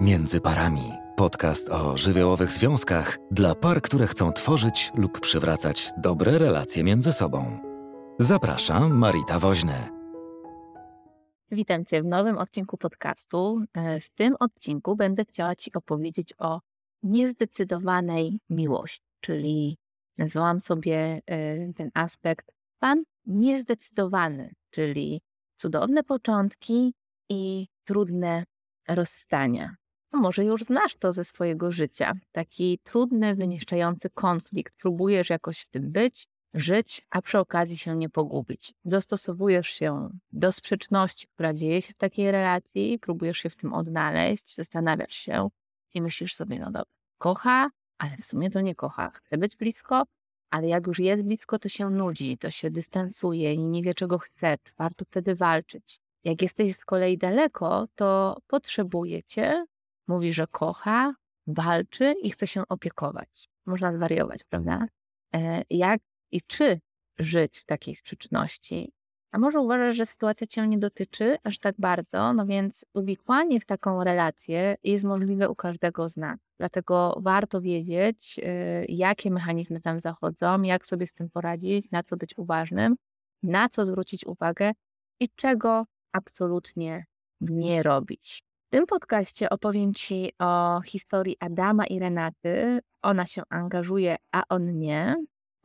Między parami. Podcast o żywiołowych związkach dla par, które chcą tworzyć lub przywracać dobre relacje między sobą. Zapraszam, Marita Woźny. Witam Cię w nowym odcinku podcastu. E, w tym odcinku będę chciała Ci opowiedzieć o niezdecydowanej miłości, czyli nazwałam sobie e, ten aspekt Pan niezdecydowany, czyli cudowne początki i trudne rozstania. No może już znasz to ze swojego życia. Taki trudny, wyniszczający konflikt. Próbujesz jakoś w tym być, żyć, a przy okazji się nie pogubić. Dostosowujesz się do sprzeczności, która dzieje się w takiej relacji, próbujesz się w tym odnaleźć, zastanawiasz się i myślisz sobie, no dobra, kocha, ale w sumie to nie kocha. Chce być blisko, ale jak już jest blisko, to się nudzi, to się dystansuje i nie wie, czego chce. Warto wtedy walczyć? Jak jesteś z kolei daleko, to potrzebuje cię, mówi, że kocha, walczy i chce się opiekować. Można zwariować, prawda? E, jak i czy żyć w takiej sprzeczności? A może uważasz, że sytuacja cię nie dotyczy aż tak bardzo, no więc uwikłanie w taką relację jest możliwe u każdego z nas. Dlatego warto wiedzieć, e, jakie mechanizmy tam zachodzą, jak sobie z tym poradzić, na co być uważnym, na co zwrócić uwagę i czego absolutnie nie robić. W tym podcaście opowiem Ci o historii Adama i Renaty. Ona się angażuje, a on nie.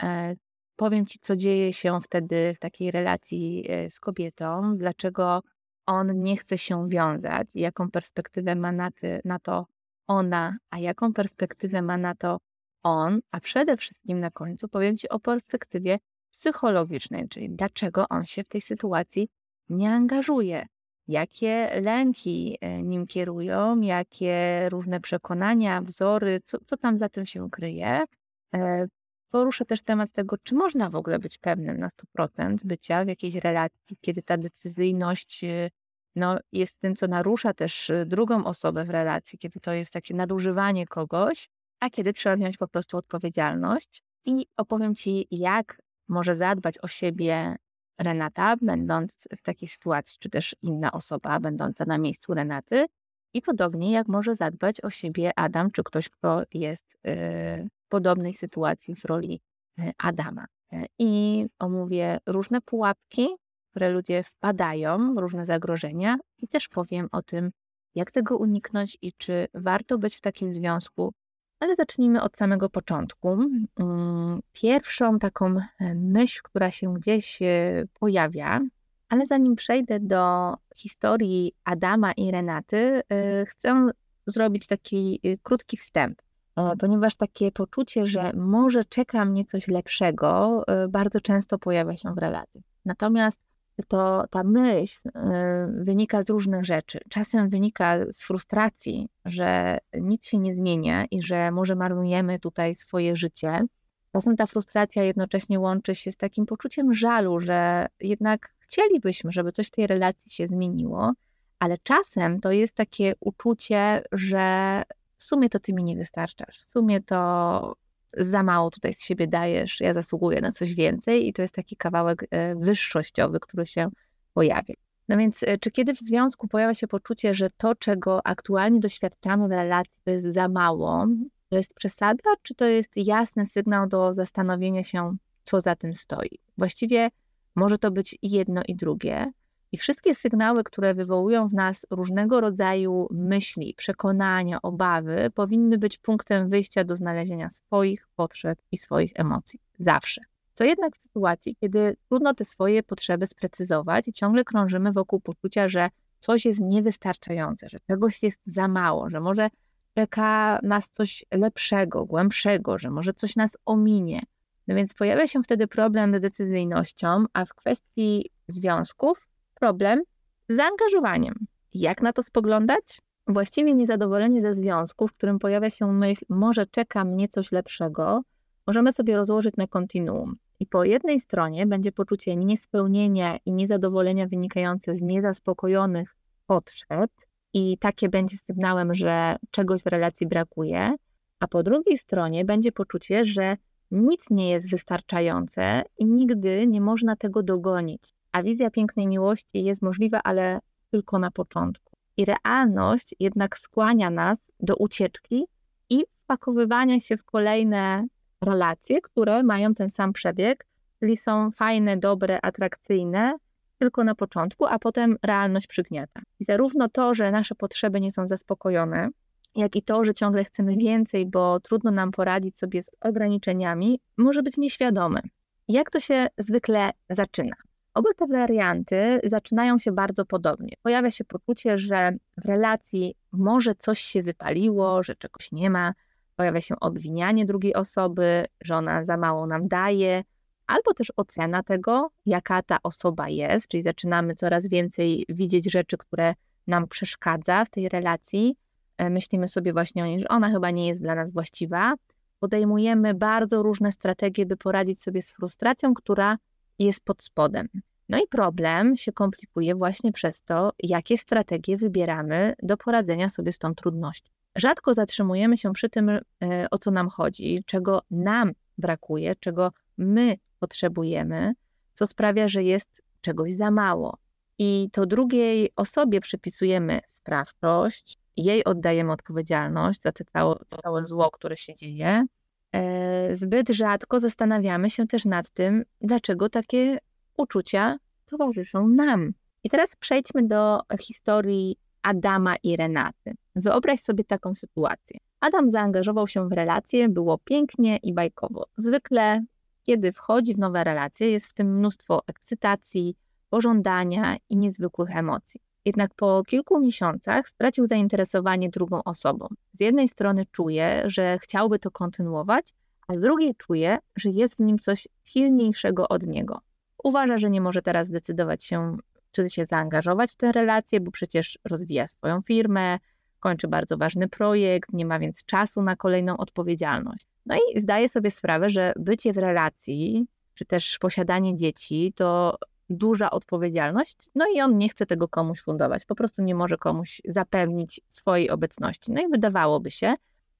E, powiem Ci, co dzieje się wtedy w takiej relacji e, z kobietą, dlaczego on nie chce się wiązać, jaką perspektywę ma na, ty, na to ona, a jaką perspektywę ma na to on, a przede wszystkim na końcu powiem Ci o perspektywie psychologicznej, czyli dlaczego on się w tej sytuacji nie angażuje, jakie lęki e, nim kierują, jakie różne przekonania, wzory, co, co tam za tym się kryje. E, poruszę też temat tego, czy można w ogóle być pewnym na 100% bycia w jakiejś relacji, kiedy ta decyzyjność e, no, jest tym, co narusza też drugą osobę w relacji, kiedy to jest takie nadużywanie kogoś, a kiedy trzeba wziąć po prostu odpowiedzialność. I opowiem Ci, jak może zadbać o siebie Renata, będąc w takiej sytuacji, czy też inna osoba będąca na miejscu Renaty. I podobnie jak może zadbać o siebie Adam, czy ktoś, kto jest y, w podobnej sytuacji w roli y, Adama. E, I omówię różne pułapki, które ludzie wpadają, różne zagrożenia, i też powiem o tym, jak tego uniknąć i czy warto być w takim związku, ale zacznijmy od samego początku. Mm, pierwszą taką e, myśl, która się gdzieś e, pojawia, ale zanim przejdę do historii Adama i Renaty, e, chcę zrobić taki krótki wstęp, ponieważ takie poczucie, że może czeka mnie coś lepszego, bardzo często pojawia się w relacji. Natomiast to ta myśl y, wynika z różnych rzeczy. Czasem wynika z frustracji, że nic się nie zmienia i że może marnujemy tutaj swoje życie. Czasem ta frustracja jednocześnie łączy się z takim poczuciem żalu, że jednak chcielibyśmy, żeby coś w tej relacji się zmieniło, ale czasem to jest takie uczucie, że w sumie to ty mi nie wystarczasz, w sumie to za mało tutaj z siebie dajesz, ja zasługuję na coś więcej i to jest taki kawałek e, wyższościowy, który się pojawia. No więc, e, czy kiedy w związku pojawia się poczucie, że to, czego aktualnie doświadczamy w relacji, to jest za mało, to jest przesada, czy to jest jasny sygnał do zastanowienia się, co za tym stoi? Właściwie może to być jedno, i drugie. I wszystkie sygnały, które wywołują w nas różnego rodzaju myśli, przekonania, obawy, powinny być punktem wyjścia do znalezienia swoich potrzeb i swoich emocji. Zawsze. Co jednak w sytuacji, kiedy trudno te swoje potrzeby sprecyzować i ciągle krążymy wokół poczucia, że coś jest niewystarczające, że czegoś jest za mało, że może czeka nas coś lepszego, głębszego, że może coś nas ominie. No więc pojawia się wtedy problem z decyzyjnością, a w kwestii związków problem z zaangażowaniem. Jak na to spoglądać? Właściwie niezadowolenie ze związku, w którym pojawia się myśl, może czeka mnie coś lepszego, możemy sobie rozłożyć na kontinuum. I po jednej stronie będzie poczucie niespełnienia i niezadowolenia wynikające z niezaspokojonych potrzeb, i takie będzie sygnałem, że czegoś w relacji brakuje, a po drugiej stronie będzie poczucie, że nic nie jest wystarczające i nigdy nie można tego dogonić a wizja pięknej miłości jest możliwa, ale tylko na początku. I realność jednak skłania nas do ucieczki i wpakowywania się w kolejne relacje, które mają ten sam przebieg, czyli są fajne, dobre, atrakcyjne, tylko na początku, a potem realność przygniata. I zarówno to, że nasze potrzeby nie są zaspokojone, jak i to, że ciągle chcemy więcej, bo trudno nam poradzić sobie z ograniczeniami, może być nieświadome. Jak to się zwykle zaczyna? Oba te warianty zaczynają się bardzo podobnie. Pojawia się poczucie, że w relacji może coś się wypaliło, że czegoś nie ma, pojawia się obwinianie drugiej osoby, że ona za mało nam daje, albo też ocena tego, jaka ta osoba jest, czyli zaczynamy coraz więcej widzieć rzeczy, które nam przeszkadza w tej relacji. E, myślimy sobie właśnie o niej, że ona chyba nie jest dla nas właściwa. Podejmujemy bardzo różne strategie, by poradzić sobie z frustracją, która jest pod spodem. No i problem się komplikuje właśnie przez to, jakie strategie wybieramy do poradzenia sobie z tą trudnością. Rzadko zatrzymujemy się przy tym, e, o co nam chodzi, czego nam brakuje, czego my potrzebujemy, co sprawia, że jest czegoś za mało. I to drugiej osobie przypisujemy sprawczość, jej oddajemy odpowiedzialność za, te całe, całe zło, które się dzieje. E, zbyt rzadko zastanawiamy się też nad tym, dlaczego takie uczucia towarzyszą nam. I teraz przejdźmy do historii Adama i Renaty. Wyobraź sobie taką sytuację. Adam zaangażował się w relację, było pięknie i bajkowo. Zwykle, kiedy wchodzi w nowe relacje, jest w tym mnóstwo ekscytacji, pożądania i niezwykłych emocji. Jednak po kilku miesiącach stracił zainteresowanie drugą osobą. Z jednej strony czuje, że chciałby to kontynuować, a z drugiej czuje, że jest w nim coś silniejszego od niego. Uważa, że nie może teraz zdecydować się, czy się zaangażować w tę relację, bo przecież rozwija swoją firmę, kończy bardzo ważny projekt, nie ma więc czasu na kolejną odpowiedzialność. No i zdaje sobie sprawę, że bycie w relacji, czy też posiadanie dzieci to duża odpowiedzialność, no i on nie chce tego komuś fundować, po prostu nie może komuś zapewnić swojej obecności. No i wydawałoby się,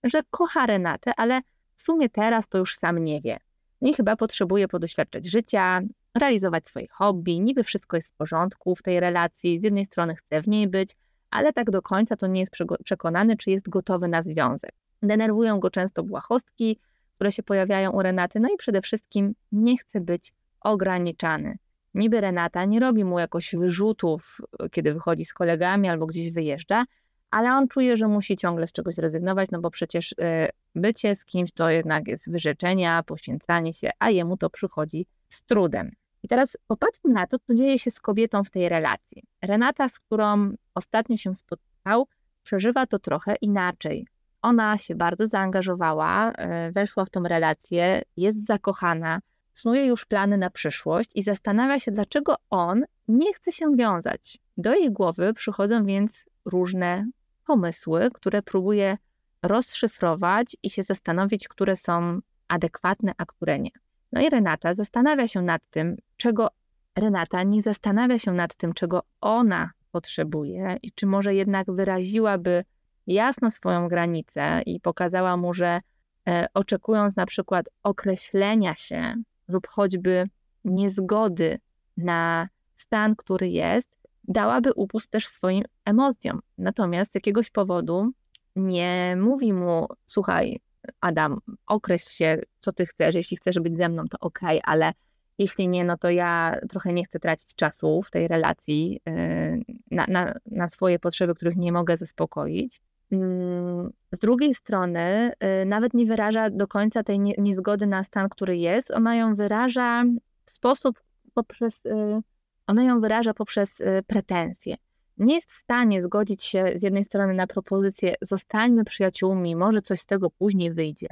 że kocha Renatę, ale w sumie teraz to już sam nie wie. No i chyba potrzebuje podoświadczać życia, realizować swoje hobby, niby wszystko jest w porządku w tej relacji, z jednej strony chce w niej być, ale tak do końca to nie jest przekonany, czy jest gotowy na związek. Denerwują go często błahostki, które się pojawiają u Renaty, no i przede wszystkim nie chce być ograniczany. Niby Renata nie robi mu jakoś wyrzutów, kiedy wychodzi z kolegami albo gdzieś wyjeżdża, ale on czuje, że musi ciągle z czegoś zrezygnować, no bo przecież e, bycie z kimś to jednak jest wyrzeczenia, poświęcanie się, a jemu to przychodzi z trudem. I teraz popatrzmy na to, co dzieje się z kobietą w tej relacji. Renata, z którą ostatnio się spotkał, przeżywa to trochę inaczej. Ona się bardzo zaangażowała, e, weszła w tą relację, jest zakochana, snuje już plany na przyszłość i zastanawia się, dlaczego on nie chce się wiązać. Do jej głowy przychodzą więc różne pomysły, które próbuje rozszyfrować i się zastanowić, które są adekwatne, a które nie. No i Renata zastanawia się nad tym, czego Renata nie zastanawia się nad tym, czego ona potrzebuje i czy może jednak wyraziłaby jasno swoją granicę i pokazała mu, że e, oczekując na przykład określenia się lub choćby niezgody na stan, który jest, dałaby upust też swoim emocjom. Natomiast z jakiegoś powodu nie mówi mu, słuchaj, Adam, określ się, co ty chcesz. Jeśli chcesz być ze mną, to ok, ale jeśli nie, no to ja trochę nie chcę tracić czasu w tej relacji yy, na, na, na swoje potrzeby, których nie mogę zaspokoić. Mm, z drugiej strony, yy, nawet nie wyraża do końca tej niezgody na stan, który jest. Ona ją wyraża w sposób poprzez, yy, ona ją wyraża poprzez pretensje nie jest w stanie zgodzić się z jednej strony na propozycję zostańmy przyjaciółmi, może coś z tego później wyjdzie,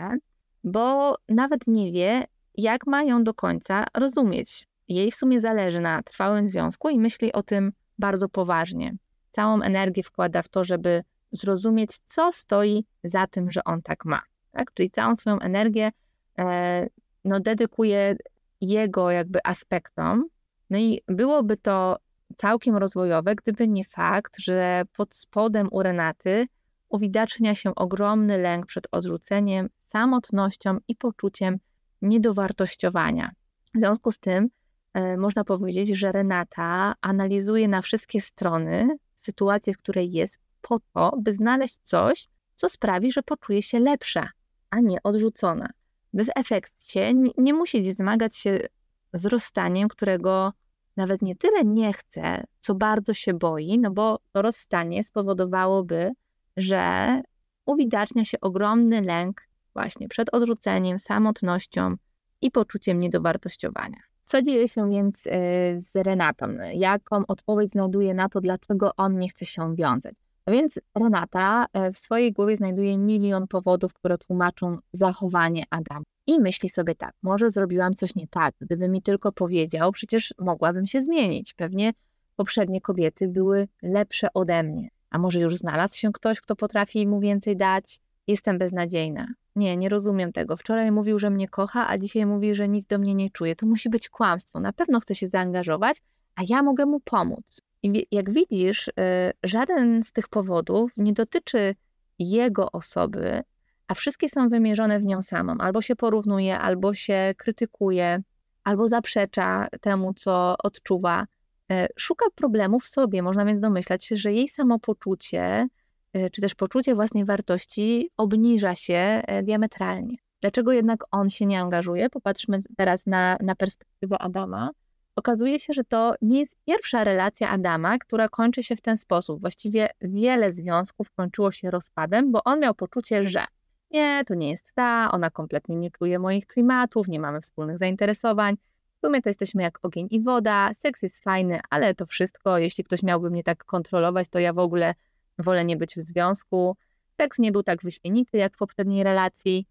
bo nawet nie wie, jak ma ją do końca rozumieć. Jej w sumie zależy na trwałym związku i myśli o tym bardzo poważnie. Całą energię wkłada w to, żeby zrozumieć, co stoi za tym, że on tak ma. Tak? Czyli całą swoją energię e, no, dedykuje jego jakby aspektom. No i byłoby to całkiem rozwojowe, gdyby nie fakt, że pod spodem u Renaty uwidacznia się ogromny lęk przed odrzuceniem, samotnością i poczuciem niedowartościowania. W związku z tym e, można powiedzieć, że Renata analizuje na wszystkie strony sytuację, w której jest, po to, by znaleźć coś, co sprawi, że poczuje się lepsza, a nie odrzucona. By w efekcie nie musieć zmagać się z rozstaniem, którego nawet nie tyle nie chce, co bardzo się boi, no bo to rozstanie spowodowałoby, że uwidacznia się ogromny lęk właśnie przed odrzuceniem, samotnością i poczuciem niedowartościowania. Co dzieje się więc y, z Renatą? Jaką odpowiedź znajduje na to, dlaczego on nie chce się wiązać? A więc Renata e, w swojej głowie znajduje milion powodów, które tłumaczą zachowanie Adama. I myśli sobie tak, może zrobiłam coś nie tak, gdyby mi tylko powiedział, przecież mogłabym się zmienić. Pewnie poprzednie kobiety były lepsze ode mnie. A może już znalazł się ktoś, kto potrafi mu więcej dać? Jestem beznadziejna. Nie, nie rozumiem tego. Wczoraj mówił, że mnie kocha, a dzisiaj mówi, że nic do mnie nie czuje. To musi być kłamstwo. Na pewno chce się zaangażować, a ja mogę mu pomóc. I jak widzisz, y, żaden z tych powodów nie dotyczy jego osoby, a wszystkie są wymierzone w nią samą. Albo się porównuje, albo się krytykuje, albo zaprzecza temu, co odczuwa. E, szuka problemów w sobie. Można więc domyślać się, że jej samopoczucie, e, czy też poczucie własnej wartości obniża się e, diametralnie. Dlaczego jednak on się nie angażuje? Popatrzmy teraz na, na perspektywę Adama. Okazuje się, że to nie jest pierwsza relacja Adama, która kończy się w ten sposób. Właściwie wiele związków kończyło się rozpadem, bo on miał poczucie, że nie, to nie jest ta, ona kompletnie nie czuje moich klimatów, nie mamy wspólnych zainteresowań. W sumie to jesteśmy jak ogień i woda, seks jest fajny, ale to wszystko, jeśli ktoś miałby mnie tak kontrolować, to ja w ogóle wolę nie być w związku. Seks nie był tak wyśmienity jak w poprzedniej relacji.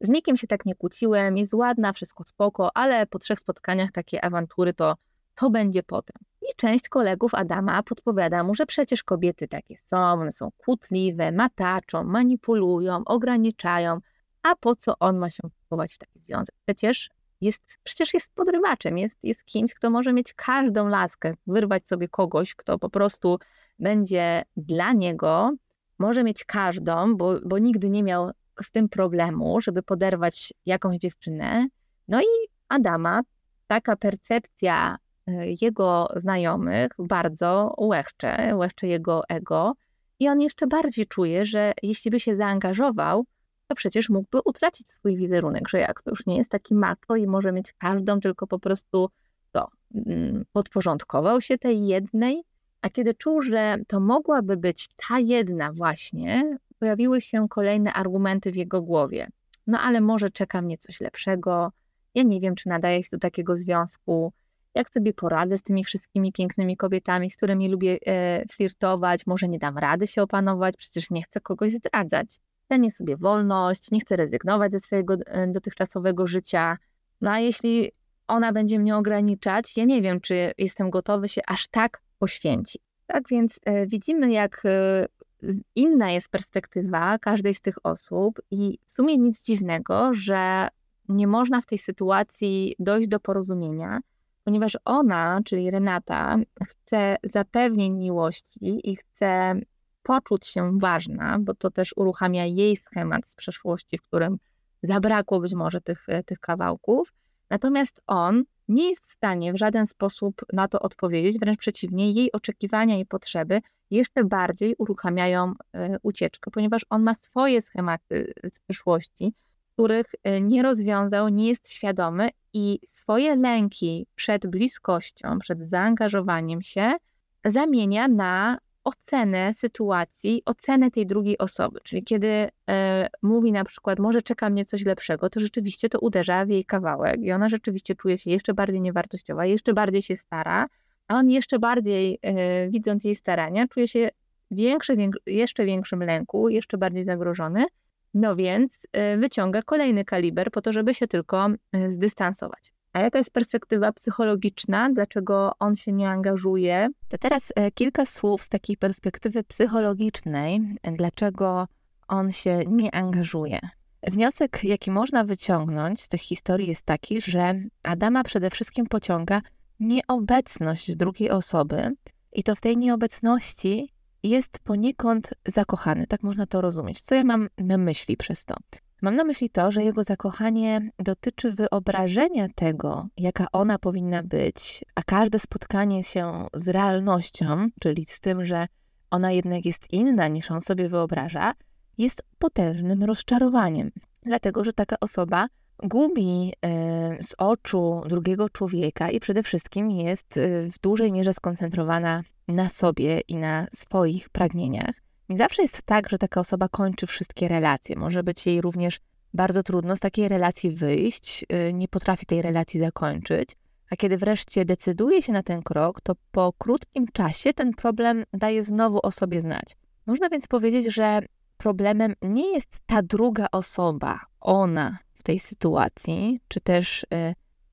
Z nikim się tak nie kłóciłem, jest ładna, wszystko spoko, ale po trzech spotkaniach takie awantury to, to będzie potem. I część kolegów Adama podpowiada mu, że przecież kobiety takie są, one są kłótliwe, mataczą, manipulują, ograniczają, a po co on ma się wpływać w taki związek? Przecież jest, przecież jest podrywaczem, jest, jest kimś, kto może mieć każdą laskę, wyrwać sobie kogoś, kto po prostu będzie dla niego, może mieć każdą, bo, bo nigdy nie miał z tym problemu, żeby poderwać jakąś dziewczynę. No i Adama taka percepcja e, jego znajomych bardzo łechcze, łechcze jego ego i on jeszcze bardziej czuje, że jeśli by się zaangażował, to przecież mógłby utracić swój wizerunek, że jak to już nie jest taki macho i może mieć każdą, tylko po prostu to mm, podporządkował się tej jednej, a kiedy czuł, że to mogłaby być ta jedna właśnie, pojawiły się kolejne argumenty w jego głowie. No ale może czeka mnie coś lepszego, ja nie wiem, czy nadaje się do takiego związku, jak sobie poradzę z tymi wszystkimi pięknymi kobietami, z którymi lubię e, flirtować, może nie dam rady się opanować, przecież nie chcę kogoś zdradzać. Cenię sobie wolność, nie chcę rezygnować ze swojego e, dotychczasowego życia. No a jeśli ona będzie mnie ograniczać, ja nie wiem, czy jestem gotowy się aż tak poświęcić. Tak więc e, widzimy, jak e, inna jest perspektywa każdej z tych osób, i w sumie nic dziwnego, że nie można w tej sytuacji dojść do porozumienia, ponieważ ona, czyli Renata, chce zapewnień miłości i chce poczuć się ważna, bo to też uruchamia jej schemat z przeszłości, w którym zabrakło być może tych, tych kawałków. Natomiast on nie jest w stanie w żaden sposób na to odpowiedzieć, wręcz przeciwnie, jej oczekiwania i potrzeby jeszcze bardziej uruchamiają e, ucieczkę, ponieważ on ma swoje schematy z przeszłości, których e, nie rozwiązał, nie jest świadomy i swoje lęki przed bliskością, przed zaangażowaniem się zamienia na ocenę sytuacji, ocenę tej drugiej osoby. Czyli kiedy e, mówi na przykład, może czeka mnie coś lepszego, to rzeczywiście to uderza w jej kawałek i ona rzeczywiście czuje się jeszcze bardziej niewartościowa, jeszcze bardziej się stara, a on jeszcze bardziej, e, widząc jej starania, czuje się większy, jeszcze większym lęku, jeszcze bardziej zagrożony. No więc e, wyciąga kolejny kaliber po to, żeby się tylko zdystansować. A jaka jest perspektywa psychologiczna? Dlaczego on się nie angażuje? To teraz e, kilka słów z takiej perspektywy psychologicznej, dlaczego on się nie angażuje. Wniosek, jaki można wyciągnąć z tych historii, jest taki, że Adama przede wszystkim pociąga nieobecność drugiej osoby, i to w tej nieobecności jest poniekąd zakochany. Tak można to rozumieć. Co ja mam na myśli przez to? Mam na myśli to, że jego zakochanie dotyczy wyobrażenia tego, jaka ona powinna być, a każde spotkanie się z realnością, czyli z tym, że ona jednak jest inna niż on sobie wyobraża, jest potężnym rozczarowaniem. Dlatego, że taka osoba gubi e, z oczu drugiego człowieka i przede wszystkim jest e, w dużej mierze skoncentrowana na sobie i na swoich pragnieniach. Nie zawsze jest tak, że taka osoba kończy wszystkie relacje. Może być jej również bardzo trudno z takiej relacji wyjść, e, nie potrafi tej relacji zakończyć. A kiedy wreszcie decyduje się na ten krok, to po krótkim czasie ten problem daje znowu o sobie znać. Można więc powiedzieć, że problemem nie jest ta druga osoba, ona w tej sytuacji, czy też y,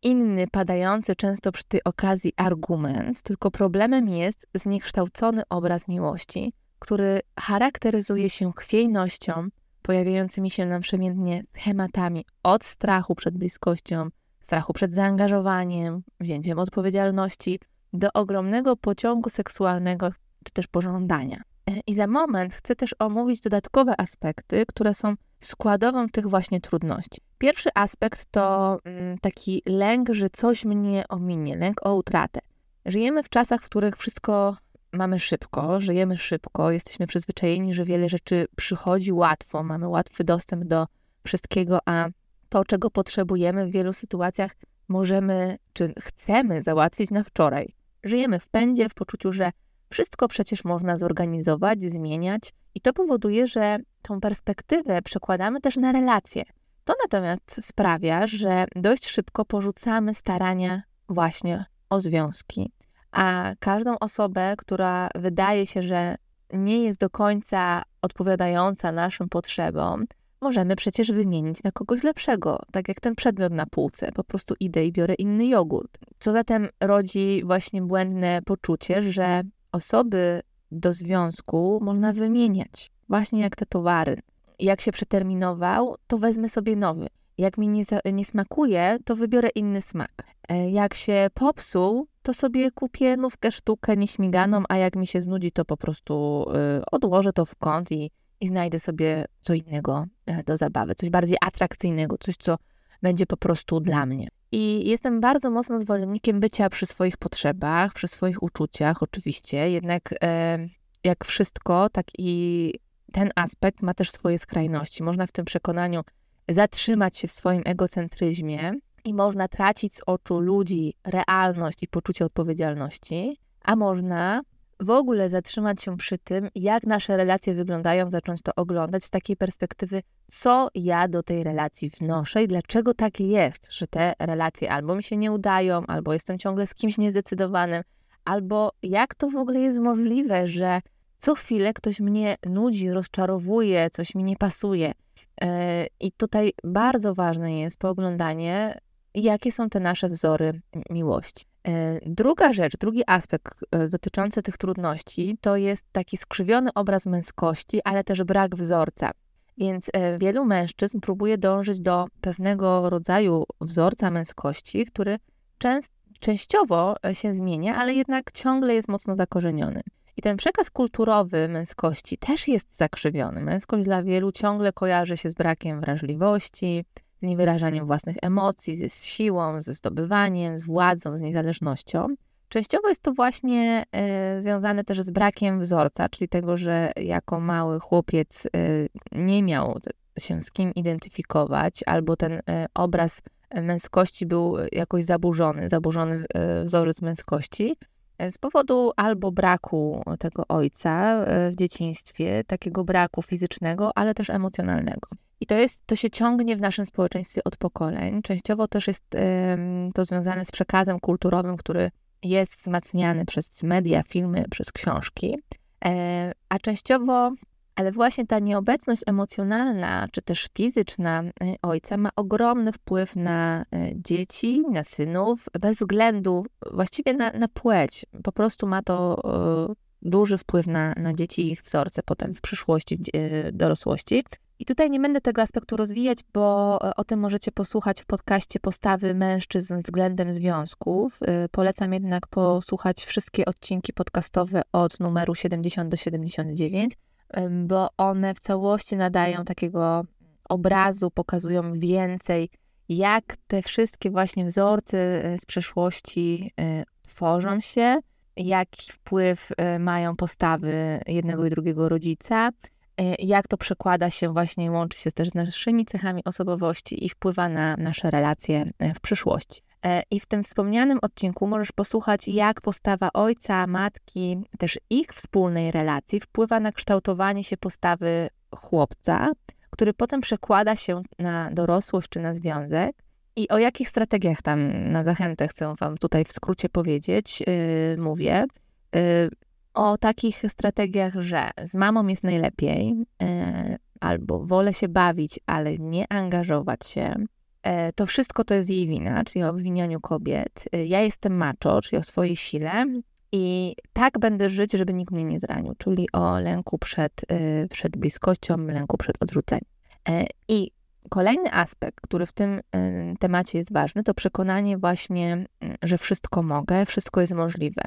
inny padający często przy tej okazji argument, tylko problemem jest zniekształcony obraz miłości, który charakteryzuje się chwiejnością, pojawiającymi się naprzemiennie schematami od strachu przed bliskością, strachu przed zaangażowaniem, wzięciem odpowiedzialności, do ogromnego pociągu seksualnego czy też pożądania. I za moment chcę też omówić dodatkowe aspekty, które są składową tych właśnie trudności. Pierwszy aspekt to mm, taki lęk, że coś mnie ominie, lęk o utratę. Żyjemy w czasach, w których wszystko mamy szybko, żyjemy szybko, jesteśmy przyzwyczajeni, że wiele rzeczy przychodzi łatwo, mamy łatwy dostęp do wszystkiego, a to, czego potrzebujemy w wielu sytuacjach, możemy czy chcemy załatwić na wczoraj. Żyjemy w pędzie, w poczuciu, że wszystko przecież można zorganizować, zmieniać, i to powoduje, że tą perspektywę przekładamy też na relacje. To natomiast sprawia, że dość szybko porzucamy starania właśnie o związki, a każdą osobę, która wydaje się, że nie jest do końca odpowiadająca naszym potrzebom, możemy przecież wymienić na kogoś lepszego, tak jak ten przedmiot na półce. Po prostu idę i biorę inny jogurt. Co zatem rodzi właśnie błędne poczucie, że osoby do związku można wymieniać, właśnie jak te towary. Jak się przeterminował, to wezmę sobie nowy. Jak mi nie, nie smakuje, to wybiorę inny smak. E, jak się popsuł, to sobie kupię nówkę sztukę nieśmiganą, a jak mi się znudzi, to po prostu y, odłożę to w kąt i, i znajdę sobie co innego e, do zabawy, coś bardziej atrakcyjnego, coś, co będzie po prostu dla mnie. I jestem bardzo mocno zwolennikiem bycia przy swoich potrzebach, przy swoich uczuciach, oczywiście, jednak e, jak wszystko, tak i ten aspekt ma też swoje skrajności. Można w tym przekonaniu zatrzymać się w swoim egocentryzmie i można tracić z oczu ludzi realność i poczucie odpowiedzialności, a można w ogóle zatrzymać się przy tym, jak nasze relacje wyglądają, zacząć to oglądać z takiej perspektywy, co ja do tej relacji wnoszę i dlaczego tak jest, że te relacje albo mi się nie udają, albo jestem ciągle z kimś niezdecydowanym, albo jak to w ogóle jest możliwe, że co chwilę ktoś mnie nudzi, rozczarowuje, coś mi nie pasuje. E, I tutaj bardzo ważne jest pooglądanie, jakie są te nasze wzory miłości. E, druga rzecz, drugi aspekt e, dotyczący tych trudności to jest taki skrzywiony obraz męskości, ale też brak wzorca. Więc e, wielu mężczyzn próbuje dążyć do pewnego rodzaju wzorca męskości, który częst, częściowo się zmienia, ale jednak ciągle jest mocno zakorzeniony. I ten przekaz kulturowy męskości też jest zakrzywiony. Męskość dla wielu ciągle kojarzy się z brakiem wrażliwości, z niewyrażaniem własnych emocji, ze siłą, ze zdobywaniem, z władzą, z niezależnością. Częściowo jest to właśnie y, związane też z brakiem wzorca, czyli tego, że jako mały chłopiec y, nie miał się z kim identyfikować, albo ten y, obraz męskości był jakoś zaburzony, zaburzony wzorzec męskości. Z powodu albo braku tego ojca w dzieciństwie, takiego braku fizycznego, ale też emocjonalnego. I to, jest, to się ciągnie w naszym społeczeństwie od pokoleń. Częściowo też jest to związane z przekazem kulturowym, który jest wzmacniany przez media, filmy, przez książki, e, a częściowo, ale właśnie ta nieobecność emocjonalna czy też fizyczna e, ojca ma ogromny wpływ na e, dzieci, na synów, bez względu właściwie na, na płeć. Po prostu ma to duży wpływ na, na dzieci i ich wzorce potem w przyszłości, w dorosłości. I tutaj nie będę tego aspektu rozwijać, bo e, o tym możecie posłuchać w podcaście Postawy mężczyzn względem związków. E, polecam jednak posłuchać wszystkie odcinki podcastowe od numeru 70 do 79, bo one w całości nadają takiego obrazu pokazują więcej, jak te wszystkie właśnie wzorce z przeszłości tworzą się, jaki wpływ mają postawy jednego i drugiego rodzica, jak to przekłada się właśnie, łączy się też z naszymi cechami osobowości i wpływa na nasze relacje w przyszłości. E, I w tym wspomnianym odcinku możesz posłuchać, jak postawa ojca, matki, też ich wspólnej relacji wpływa na kształtowanie się postawy chłopca, który potem przekłada się na dorosłość czy na związek. I o jakich strategiach tam na zachętę chcę Wam tutaj w skrócie powiedzieć, yy, mówię. Yy, o takich strategiach, że z mamą jest najlepiej, yy, albo wolę się bawić, ale nie angażować się, E, to wszystko to jest jej wina, czyli o obwinianiu kobiet. E, ja jestem macho, czyli o swojej sile i tak będę żyć, żeby nikt mnie nie zranił, czyli o lęku przed, e, przed bliskością, lęku przed odrzuceniem. I kolejny aspekt, który w tym temacie jest ważny, to przekonanie właśnie, że wszystko mogę, wszystko jest możliwe.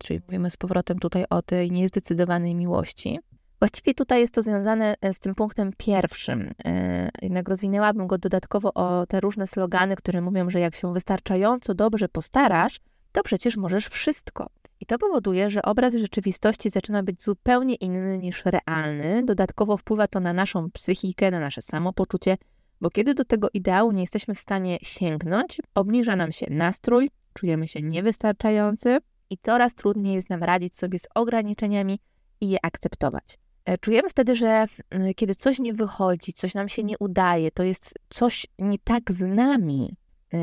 Czyli mówimy z powrotem tutaj o tej niezdecydowanej miłości. Właściwie tutaj jest to związane e, z tym punktem pierwszym. E, jednak rozwinęłabym go dodatkowo o te różne slogany, które mówią, że jak się wystarczająco dobrze postarasz, to przecież możesz wszystko. I to powoduje, że obraz rzeczywistości zaczyna być zupełnie inny niż realny. Dodatkowo wpływa to na naszą psychikę, na nasze samopoczucie, bo kiedy do tego ideału nie jesteśmy w stanie sięgnąć, obniża nam się nastrój, czujemy się niewystarczający i coraz trudniej jest nam radzić sobie z ograniczeniami i je akceptować. E, czujemy wtedy, że mm, kiedy coś nie wychodzi, coś nam się nie udaje, to jest coś nie tak z nami, e,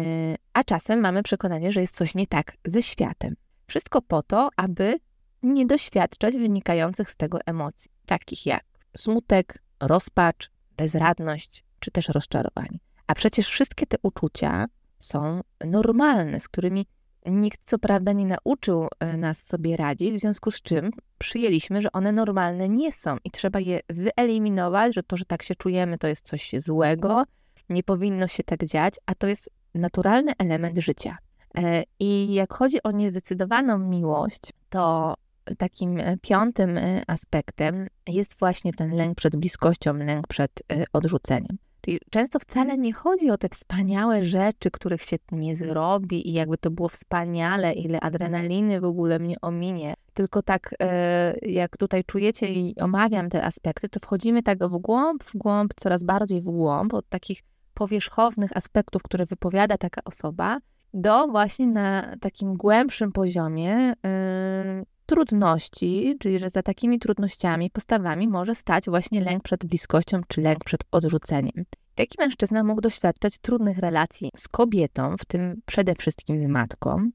a czasem mamy przekonanie, że jest coś nie tak ze światem. Wszystko po to, aby nie doświadczać wynikających z tego emocji, takich jak smutek, rozpacz, bezradność czy też rozczarowanie. A przecież wszystkie te uczucia są normalne, z którymi Nikt co prawda nie nauczył e, nas sobie radzić, w związku z czym przyjęliśmy, że one normalne nie są i trzeba je wyeliminować, że to, że tak się czujemy, to jest coś złego, nie powinno się tak dziać, a to jest naturalny element życia. E, I jak chodzi o niezdecydowaną miłość, to takim e, piątym aspektem jest właśnie ten lęk przed bliskością, lęk przed odrzuceniem. Czyli często wcale nie chodzi o te wspaniałe rzeczy, których się nie zrobi i jakby to było wspaniale, ile adrenaliny w ogóle mnie ominie. Tylko tak, e, jak tutaj czujecie i omawiam te aspekty, to wchodzimy tak w głąb, w głąb, coraz bardziej w głąb od takich powierzchownych aspektów, które wypowiada taka osoba, do właśnie na takim głębszym poziomie trudności, czyli że za takimi trudnościami, postawami może stać właśnie lęk przed bliskością czy lęk przed odrzuceniem. Taki mężczyzna mógł doświadczać trudnych relacji z kobietą, w tym przede wszystkim z matką.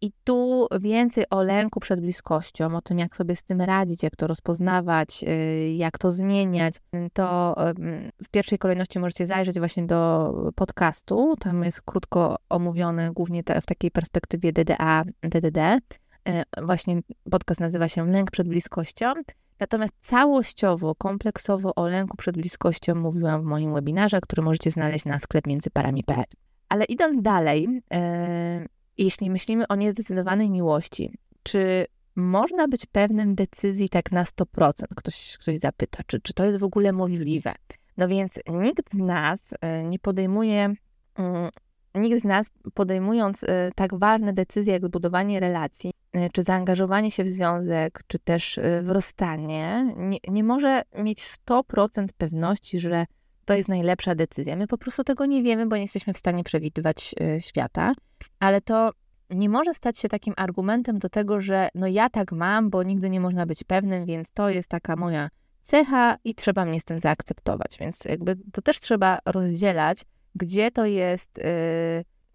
I tu więcej o lęku przed bliskością, o tym, jak sobie z tym radzić, jak to rozpoznawać, e, jak to zmieniać, to w pierwszej kolejności możecie zajrzeć właśnie do podcastu. Tam jest krótko omówione, głównie w takiej perspektywie DDA, DDD. E, właśnie podcast nazywa się Lęk przed bliskością. Natomiast całościowo, kompleksowo o lęku przed bliskością mówiłam w moim webinarze, który możecie znaleźć na sklep międzyparami.pl. Ale idąc dalej, e, jeśli myślimy o niezdecydowanej miłości, czy można być pewnym decyzji tak na 100%? Ktoś, ktoś zapyta, czy, czy to jest w ogóle możliwe? No więc nikt z nas e, nie podejmuje mm, nikt z nas podejmując y, tak ważne decyzje jak zbudowanie relacji, y, czy zaangażowanie się w związek, czy też y, w rozstanie, nie, nie może mieć 100% pewności, że to jest najlepsza decyzja. My po prostu tego nie wiemy, bo nie jesteśmy w stanie przewidywać świata, ale to nie może stać się takim argumentem do tego, że no ja tak mam, bo nigdy nie można być pewnym, więc to jest taka moja cecha i trzeba mnie z tym zaakceptować. Więc jakby to też trzeba rozdzielać gdzie to jest y,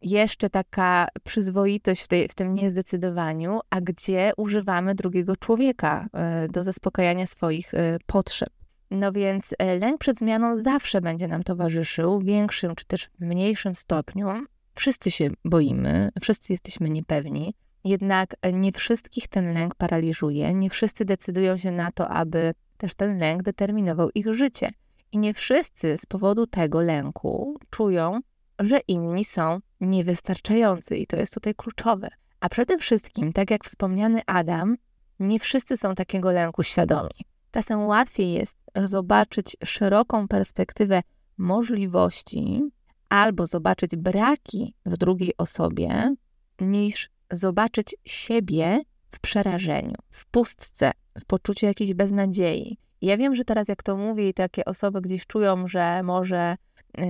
jeszcze taka przyzwoitość w, tej, w tym niezdecydowaniu, a gdzie używamy drugiego człowieka y, do zaspokajania swoich potrzeb. No więc lęk przed zmianą zawsze będzie nam towarzyszył w większym czy też w mniejszym stopniu. Wszyscy się boimy, wszyscy jesteśmy niepewni, jednak nie wszystkich ten lęk paraliżuje, nie wszyscy decydują się na to, aby też ten lęk determinował ich życie. I nie wszyscy z powodu tego lęku czują, że inni są niewystarczający, i to jest tutaj kluczowe. A przede wszystkim, tak jak wspomniany Adam, nie wszyscy są takiego lęku świadomi. Czasem łatwiej jest zobaczyć szeroką perspektywę możliwości albo zobaczyć braki w drugiej osobie, niż zobaczyć siebie w przerażeniu, w pustce, w poczuciu jakiejś beznadziei. Ja wiem, że teraz jak to mówię takie osoby gdzieś czują, że może yy,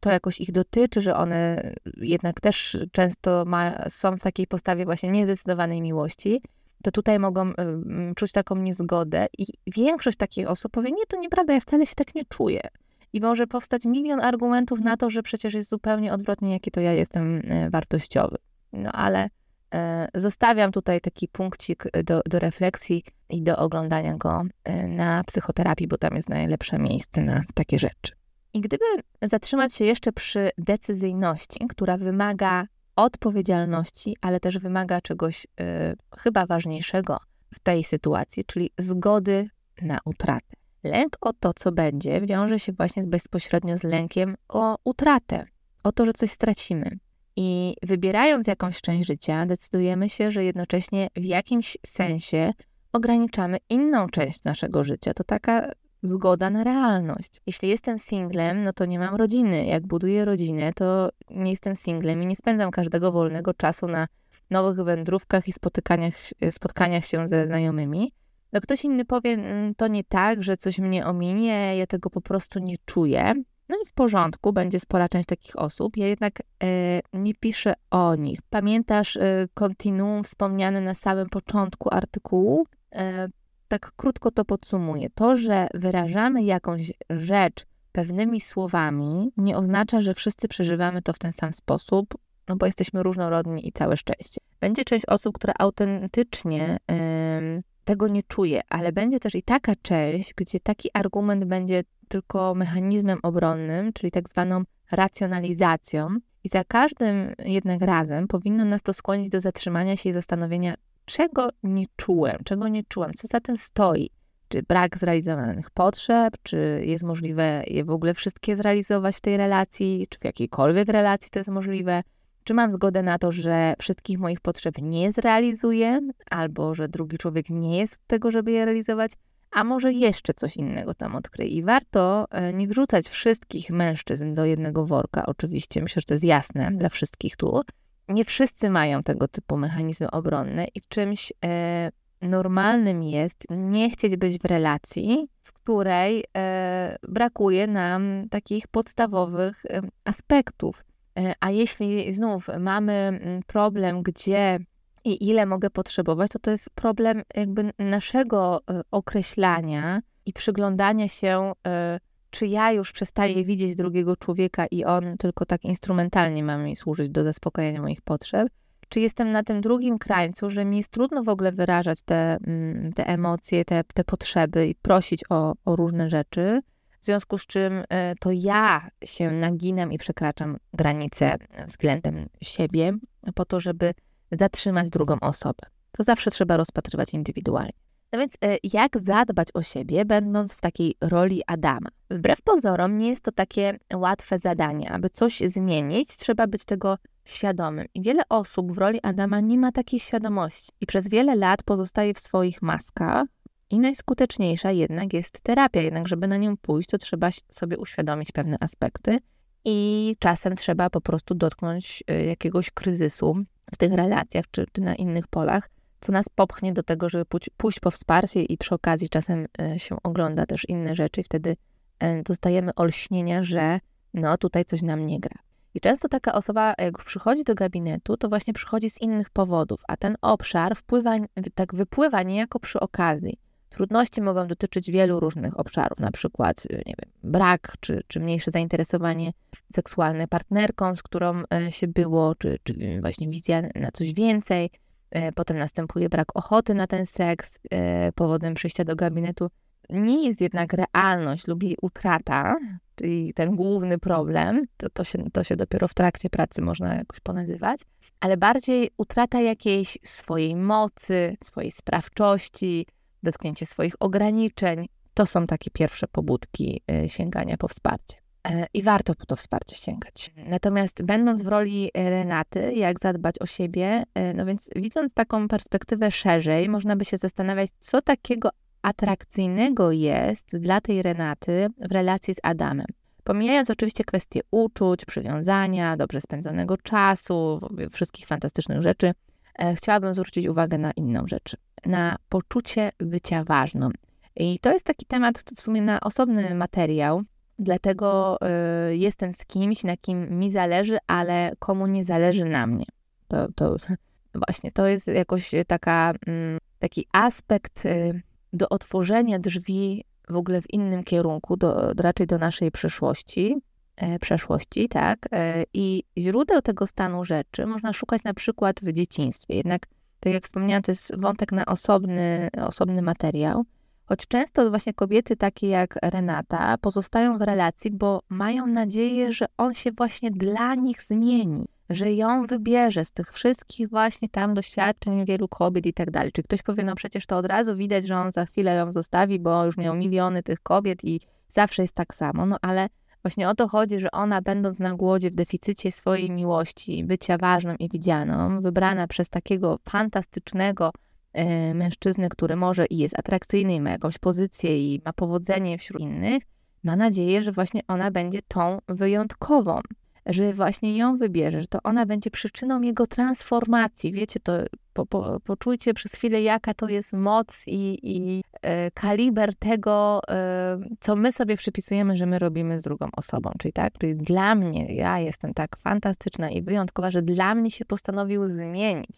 to jakoś ich dotyczy, że one jednak też często ma, są w takiej postawie właśnie niezdecydowanej miłości, to tutaj mogą yy, czuć taką niezgodę i większość takich osób powie, nie, to nieprawda, ja wcale się tak nie czuję. I może powstać milion argumentów na to, że przecież jest zupełnie odwrotnie, jaki to ja jestem yy, wartościowy. No ale E, zostawiam tutaj taki punkcik do, do refleksji i do oglądania go na psychoterapii, bo tam jest najlepsze miejsce na takie rzeczy. I gdyby zatrzymać się jeszcze przy decyzyjności, która wymaga odpowiedzialności, ale też wymaga czegoś y, chyba ważniejszego w tej sytuacji, czyli zgody na utratę. Lęk o to, co będzie, wiąże się właśnie bezpośrednio z lękiem o utratę, o to, że coś stracimy. I wybierając jakąś część życia, decydujemy się, że jednocześnie w jakimś sensie ograniczamy inną część naszego życia. To taka zgoda na realność. Jeśli jestem singlem, no to nie mam rodziny. Jak buduję rodzinę, to nie jestem singlem i nie spędzam każdego wolnego czasu na nowych wędrówkach i spotykaniach, spotkaniach się ze znajomymi. No ktoś inny powie, mm, to nie tak, że coś mnie ominie, ja tego po prostu nie czuję. No i w porządku, będzie spora część takich osób. Ja jednak e, nie piszę o nich. Pamiętasz e, kontinuum wspomniane na samym początku artykułu? E, tak krótko to podsumuję. To, że wyrażamy jakąś rzecz pewnymi słowami, nie oznacza, że wszyscy przeżywamy to w ten sam sposób, no bo jesteśmy różnorodni i całe szczęście. Będzie część osób, która autentycznie tego nie czuje, ale będzie też i taka część, gdzie taki argument będzie tylko mechanizmem obronnym, czyli tak zwaną racjonalizacją. I za każdym jednak razem powinno nas to skłonić do zatrzymania się i zastanowienia, czego nie czułem, czego nie czułem, co za tym stoi. Czy brak zrealizowanych potrzeb, czy jest możliwe je w ogóle wszystkie zrealizować w tej relacji, czy w jakiejkolwiek relacji to jest możliwe, czy mam zgodę na to, że wszystkich moich potrzeb nie zrealizuję, albo że drugi człowiek nie jest tego, żeby je realizować, a może jeszcze coś innego tam odkryje. I warto e, nie wrzucać wszystkich mężczyzn do jednego worka, oczywiście, myślę, że to jest jasne dla wszystkich tu. Nie wszyscy mają tego typu mechanizmy obronne i czymś e, normalnym jest nie chcieć być w relacji, w której e, brakuje nam takich podstawowych aspektów. E, a jeśli znów mamy mm, problem, gdzie i ile mogę potrzebować, to to jest problem jakby naszego określania i przyglądania się, czy ja już przestaję widzieć drugiego człowieka i on tylko tak instrumentalnie ma mi służyć do zaspokojenia moich potrzeb, czy jestem na tym drugim krańcu, że mi jest trudno w ogóle wyrażać te, mm, te emocje, te, te potrzeby i prosić o, o różne rzeczy, w związku z czym e, to ja się naginam i przekraczam granice względem siebie po to, żeby zatrzymać drugą osobę. To zawsze trzeba rozpatrywać indywidualnie. No więc e, jak zadbać o siebie, będąc w takiej roli Adama? Wbrew pozorom nie jest to takie łatwe zadanie. Aby coś zmienić, trzeba być tego świadomym. I wiele osób w roli Adama nie ma takiej świadomości i przez wiele lat pozostaje w swoich maskach. I najskuteczniejsza jednak jest terapia. Jednak, żeby na nią pójść, to trzeba sobie uświadomić pewne aspekty i czasem trzeba po prostu dotknąć e, jakiegoś kryzysu, w tych relacjach czy, czy na innych polach, co nas popchnie do tego, żeby pójść, po wsparcie i przy okazji czasem e, się ogląda też inne rzeczy i wtedy e, dostajemy olśnienia, że no tutaj coś nam nie gra. I często taka osoba, jak przychodzi do gabinetu, to właśnie przychodzi z innych powodów, a ten obszar wpływa, tak wypływa niejako przy okazji. Trudności mogą dotyczyć wielu różnych obszarów, na przykład nie wiem, brak czy, czy mniejsze zainteresowanie seksualne partnerką, z którą e, się było, czy, czy właśnie wizja na coś więcej. E, potem następuje brak ochoty na ten seks e, powodem przyjścia do gabinetu. Nie jest jednak realność lub jej utrata, czyli ten główny problem, to, to, się, to się dopiero w trakcie pracy można jakoś ponazywać, ale bardziej utrata jakiejś swojej mocy, swojej sprawczości, dotknięcie swoich ograniczeń. To są takie pierwsze pobudki e, sięgania po wsparcie. E, I warto po to wsparcie sięgać. Natomiast będąc w roli Renaty, jak zadbać o siebie, e, no więc widząc taką perspektywę szerzej, można by się zastanawiać, co takiego atrakcyjnego jest dla tej Renaty w relacji z Adamem. Pomijając oczywiście kwestie uczuć, przywiązania, dobrze spędzonego czasu, wszystkich fantastycznych rzeczy, e, chciałabym zwrócić uwagę na inną rzecz, na poczucie bycia ważną. I to jest taki temat w sumie na osobny materiał, dlatego y, jestem z kimś, na kim mi zależy, ale komu nie zależy na mnie. To, to właśnie, to jest jakoś taka, y, taki aspekt y, do otworzenia drzwi w ogóle w innym kierunku, do, raczej do naszej przyszłości, e, przeszłości, tak? E, I źródeł tego stanu rzeczy można szukać na przykład w dzieciństwie. Jednak, tak jak wspomniałam, to jest wątek na osobny, osobny materiał. Choć często właśnie kobiety takie jak Renata pozostają w relacji, bo mają nadzieję, że on się właśnie dla nich zmieni, że ją wybierze z tych wszystkich właśnie tam doświadczeń wielu kobiet i tak dalej. Czy ktoś powie, no przecież to od razu widać, że on za chwilę ją zostawi, bo już miał miliony tych kobiet i zawsze jest tak samo. No ale właśnie o to chodzi, że ona będąc na głodzie w deficycie swojej miłości, bycia ważną i widzianą, wybrana przez takiego fantastycznego, mężczyznę, który może i jest atrakcyjny, i ma jakąś pozycję i ma powodzenie wśród innych, ma nadzieję, że właśnie ona będzie tą wyjątkową, że właśnie ją wybierze, że to ona będzie przyczyną jego transformacji. Wiecie, to po, po, poczujcie przez chwilę, jaka to jest moc i, i e, kaliber tego, e, co my sobie przypisujemy, że my robimy z drugą osobą. Czyli tak, czyli dla mnie, ja jestem tak fantastyczna i wyjątkowa, że dla mnie się postanowił zmienić.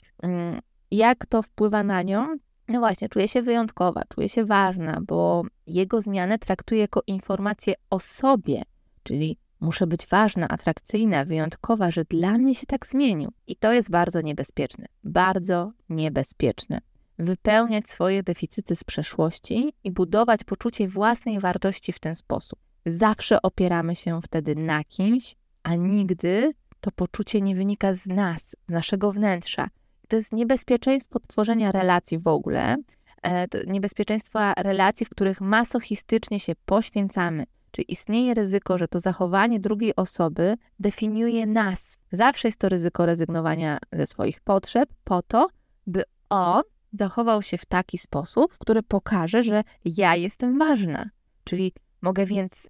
Jak to wpływa na nią? No właśnie, czuje się wyjątkowa, czuje się ważna, bo jego zmianę traktuje jako informację o sobie, czyli muszę być ważna, atrakcyjna, wyjątkowa, że dla mnie się tak zmienił. I to jest bardzo niebezpieczne. Bardzo niebezpieczne. Wypełniać swoje deficyty z przeszłości i budować poczucie własnej wartości w ten sposób. Zawsze opieramy się wtedy na kimś, a nigdy to poczucie nie wynika z nas, z naszego wnętrza, to jest niebezpieczeństwo tworzenia relacji w ogóle, e, niebezpieczeństwa relacji, w których masochistycznie się poświęcamy. Czyli istnieje ryzyko, że to zachowanie drugiej osoby definiuje nas. Zawsze jest to ryzyko rezygnowania ze swoich potrzeb po to, by on zachował się w taki sposób, który pokaże, że ja jestem ważna. Czyli mogę więc y,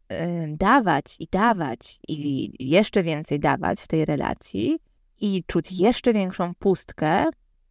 dawać i dawać i jeszcze więcej dawać w tej relacji, i czuć jeszcze większą pustkę,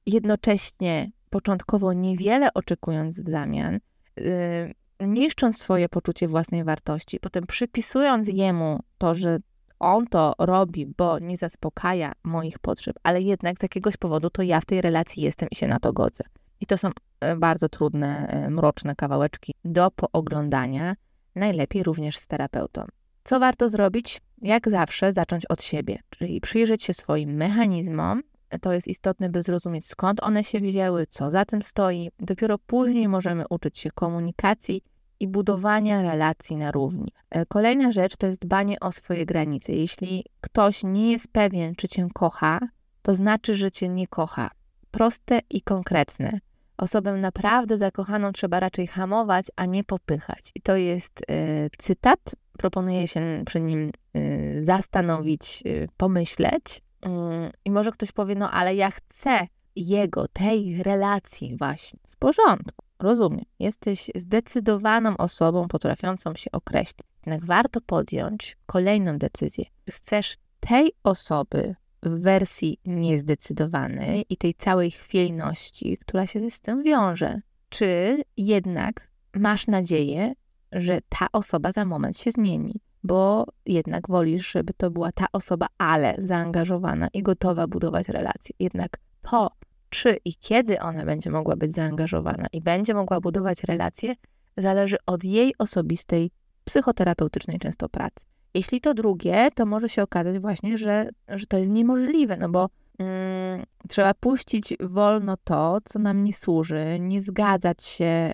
jednocześnie początkowo niewiele oczekując w zamian, yy, niszcząc swoje poczucie własnej wartości, potem przypisując jemu to, że on to robi, bo nie zaspokaja moich potrzeb, ale jednak z jakiegoś powodu to ja w tej relacji jestem i się na to godzę. I to są e, bardzo trudne, e, mroczne kawałeczki do pooglądania, najlepiej również z terapeutą. Co warto zrobić? Jak zawsze zacząć od siebie, czyli przyjrzeć się swoim mechanizmom. To jest istotne, by zrozumieć skąd one się wzięły, co za tym stoi. Dopiero później możemy uczyć się komunikacji i budowania relacji na równi. E, kolejna rzecz to jest dbanie o swoje granice. Jeśli ktoś nie jest pewien, czy cię kocha, to znaczy, że cię nie kocha. Proste i konkretne. Osobę naprawdę zakochaną trzeba raczej hamować, a nie popychać. I to jest y, cytat proponuję się przy nim y, zastanowić, y, pomyśleć. Mm, I może ktoś powie, no ale ja chcę jego, tej relacji właśnie. W porządku, rozumiem. Jesteś zdecydowaną osobą potrafiącą się określić. Jednak warto podjąć kolejną decyzję. Chcesz tej osoby w wersji niezdecydowanej i tej całej chwiejności, która się z tym wiąże? Czy jednak masz nadzieję, że ta osoba za moment się zmieni, bo jednak wolisz, żeby to była ta osoba, ale zaangażowana i gotowa budować relacje. Jednak to, czy i kiedy ona będzie mogła być zaangażowana i będzie mogła budować relacje, zależy od jej osobistej, psychoterapeutycznej często pracy. Jeśli to drugie, to może się okazać właśnie, że, że to jest niemożliwe, no bo mm, trzeba puścić wolno to, co nam nie służy, nie zgadzać się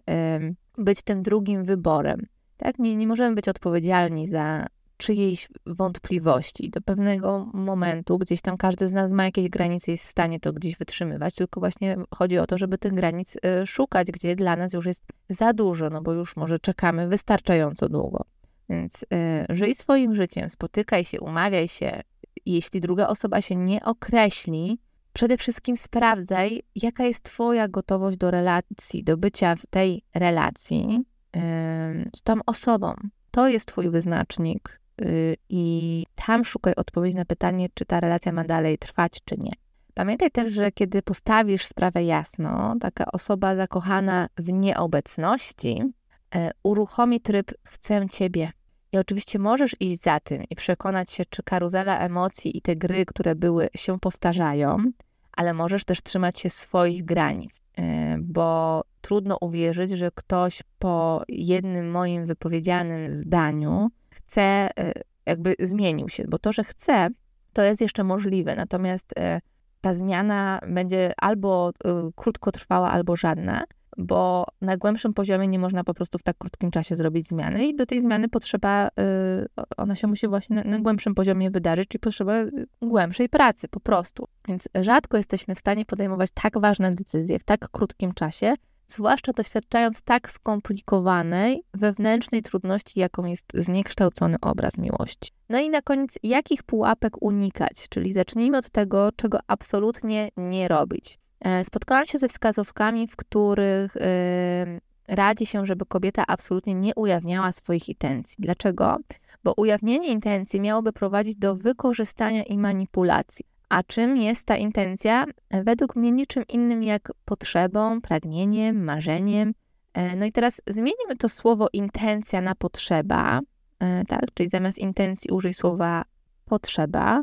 być tym drugim wyborem. Tak? Nie, nie możemy być odpowiedzialni za czyjejś wątpliwości. Do pewnego momentu, gdzieś tam każdy z nas ma jakieś granice, jest w stanie to gdzieś wytrzymywać, tylko właśnie chodzi o to, żeby tych granic y, szukać, gdzie dla nas już jest za dużo, no bo już może czekamy wystarczająco długo. Więc y, żyj swoim życiem, spotykaj się, umawiaj się. Jeśli druga osoba się nie określi, przede wszystkim sprawdzaj, jaka jest Twoja gotowość do relacji, do bycia w tej relacji z tą osobą. To jest Twój wyznacznik y, i tam szukaj odpowiedzi na pytanie, czy ta relacja ma dalej trwać, czy nie. Pamiętaj też, że kiedy postawisz sprawę jasno, taka osoba zakochana w nieobecności e, uruchomi tryb chcę ciebie. I oczywiście możesz iść za tym i przekonać się, czy karuzela emocji i te gry, które były, się powtarzają, ale możesz też trzymać się swoich granic, e, bo trudno uwierzyć, że ktoś po jednym moim wypowiedzianym zdaniu chce, e, jakby zmienił się, bo to, że chce, to jest jeszcze możliwe. Natomiast ta zmiana będzie albo y, krótkotrwała, albo żadna, bo na głębszym poziomie nie można po prostu w tak krótkim czasie zrobić zmiany i do tej zmiany potrzeba, y, ona się musi właśnie na, na głębszym poziomie wydarzyć, czyli potrzeba y, głębszej pracy po prostu. Więc rzadko jesteśmy w stanie podejmować tak ważne decyzje w tak krótkim czasie, zwłaszcza doświadczając tak skomplikowanej wewnętrznej trudności, jaką jest zniekształcony obraz miłości. No i na koniec, jakich pułapek unikać? Czyli zacznijmy od tego, czego absolutnie nie robić. E, spotkałam się ze wskazówkami, w których yy, radzi się, żeby kobieta absolutnie nie ujawniała swoich intencji. Dlaczego? Bo ujawnienie intencji miałoby prowadzić do wykorzystania i manipulacji. A czym jest ta intencja? Według mnie niczym innym jak potrzebą, pragnieniem, marzeniem. E, no i teraz zmienimy to słowo intencja na potrzeba, e, tak? Czyli zamiast intencji użyj słowa potrzeba.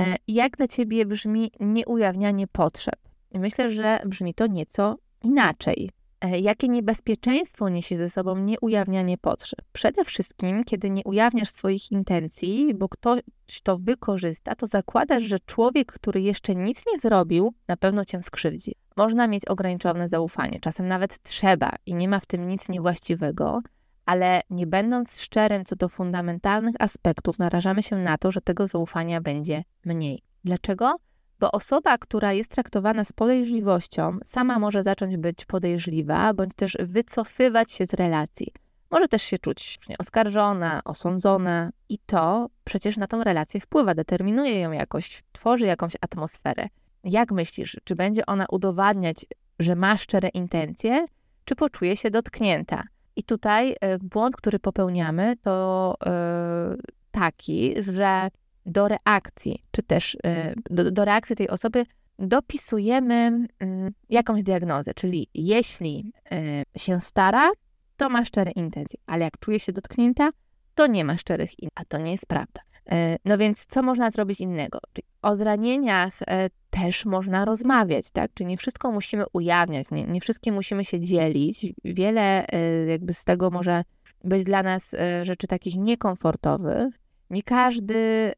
E, jak dla ciebie brzmi nieujawnianie potrzeb? Myślę, że brzmi to nieco inaczej. E, jakie niebezpieczeństwo niesie ze sobą nieujawnianie potrzeb? Przede wszystkim, kiedy nie ujawniasz swoich intencji, bo ktoś to wykorzysta, to zakładasz, że człowiek, który jeszcze nic nie zrobił, na pewno cię skrzywdzi. Można mieć ograniczone zaufanie, czasem nawet trzeba i nie ma w tym nic niewłaściwego, ale nie będąc szczerym co do fundamentalnych aspektów, narażamy się na to, że tego zaufania będzie mniej. Dlaczego? Bo osoba, która jest traktowana z podejrzliwością, sama może zacząć być podejrzliwa, bądź też wycofywać się z relacji. Może też się czuć oskarżona, osądzona, i to przecież na tą relację wpływa, determinuje ją jakoś, tworzy jakąś atmosferę. Jak myślisz, czy będzie ona udowadniać, że ma szczere intencje, czy poczuje się dotknięta? I tutaj e, błąd, który popełniamy, to yy, taki, że do reakcji, czy też y, do, do reakcji tej osoby dopisujemy mm, jakąś diagnozę, czyli jeśli y, się stara, to ma szczere intencje, ale jak czuje się dotknięta, to nie ma szczerych intencji, a to nie jest prawda. Y, no więc co można zrobić innego? O zranieniach też można rozmawiać, tak? Czyli nie wszystko musimy ujawniać, nie, nie wszystkim musimy się dzielić. Wiele jakby z tego może być dla nas rzeczy takich niekomfortowych, nie każdy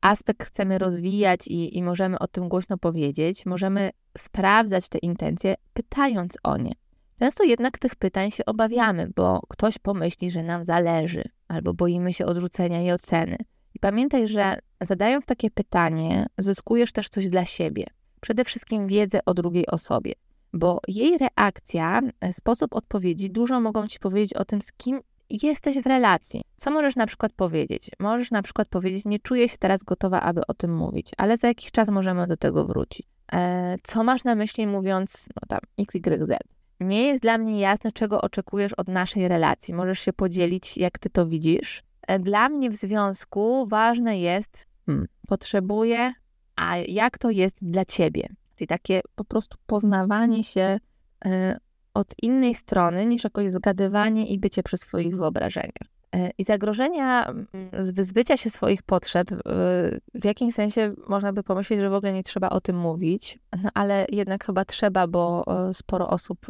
aspekt chcemy rozwijać i, i możemy o tym głośno powiedzieć. Możemy sprawdzać te intencje, pytając o nie. Często jednak tych pytań się obawiamy, bo ktoś pomyśli, że nam zależy, albo boimy się odrzucenia i oceny. I pamiętaj, że zadając takie pytanie, zyskujesz też coś dla siebie. Przede wszystkim wiedzę o drugiej osobie, bo jej reakcja, sposób odpowiedzi dużo mogą ci powiedzieć o tym, z kim jesteś w relacji. Co możesz na przykład powiedzieć? Możesz na przykład powiedzieć, nie czuję się teraz gotowa, aby o tym mówić, ale za jakiś czas możemy do tego wrócić. E, co masz na myśli mówiąc, no tam, XYZ? Nie jest dla mnie jasne, czego oczekujesz od naszej relacji. Możesz się podzielić, jak ty to widzisz. E, dla mnie w związku ważne jest, hmm, potrzebuję, a jak to jest dla ciebie? Czyli takie po prostu poznawanie się e, od innej strony niż jakoś zgadywanie i bycie przy swoich wyobrażeniach. E, I zagrożenia mm, z wyzbycia się swoich potrzeb, e, w jakimś sensie można by pomyśleć, że w ogóle nie trzeba o tym mówić, no ale jednak chyba trzeba, bo e, sporo osób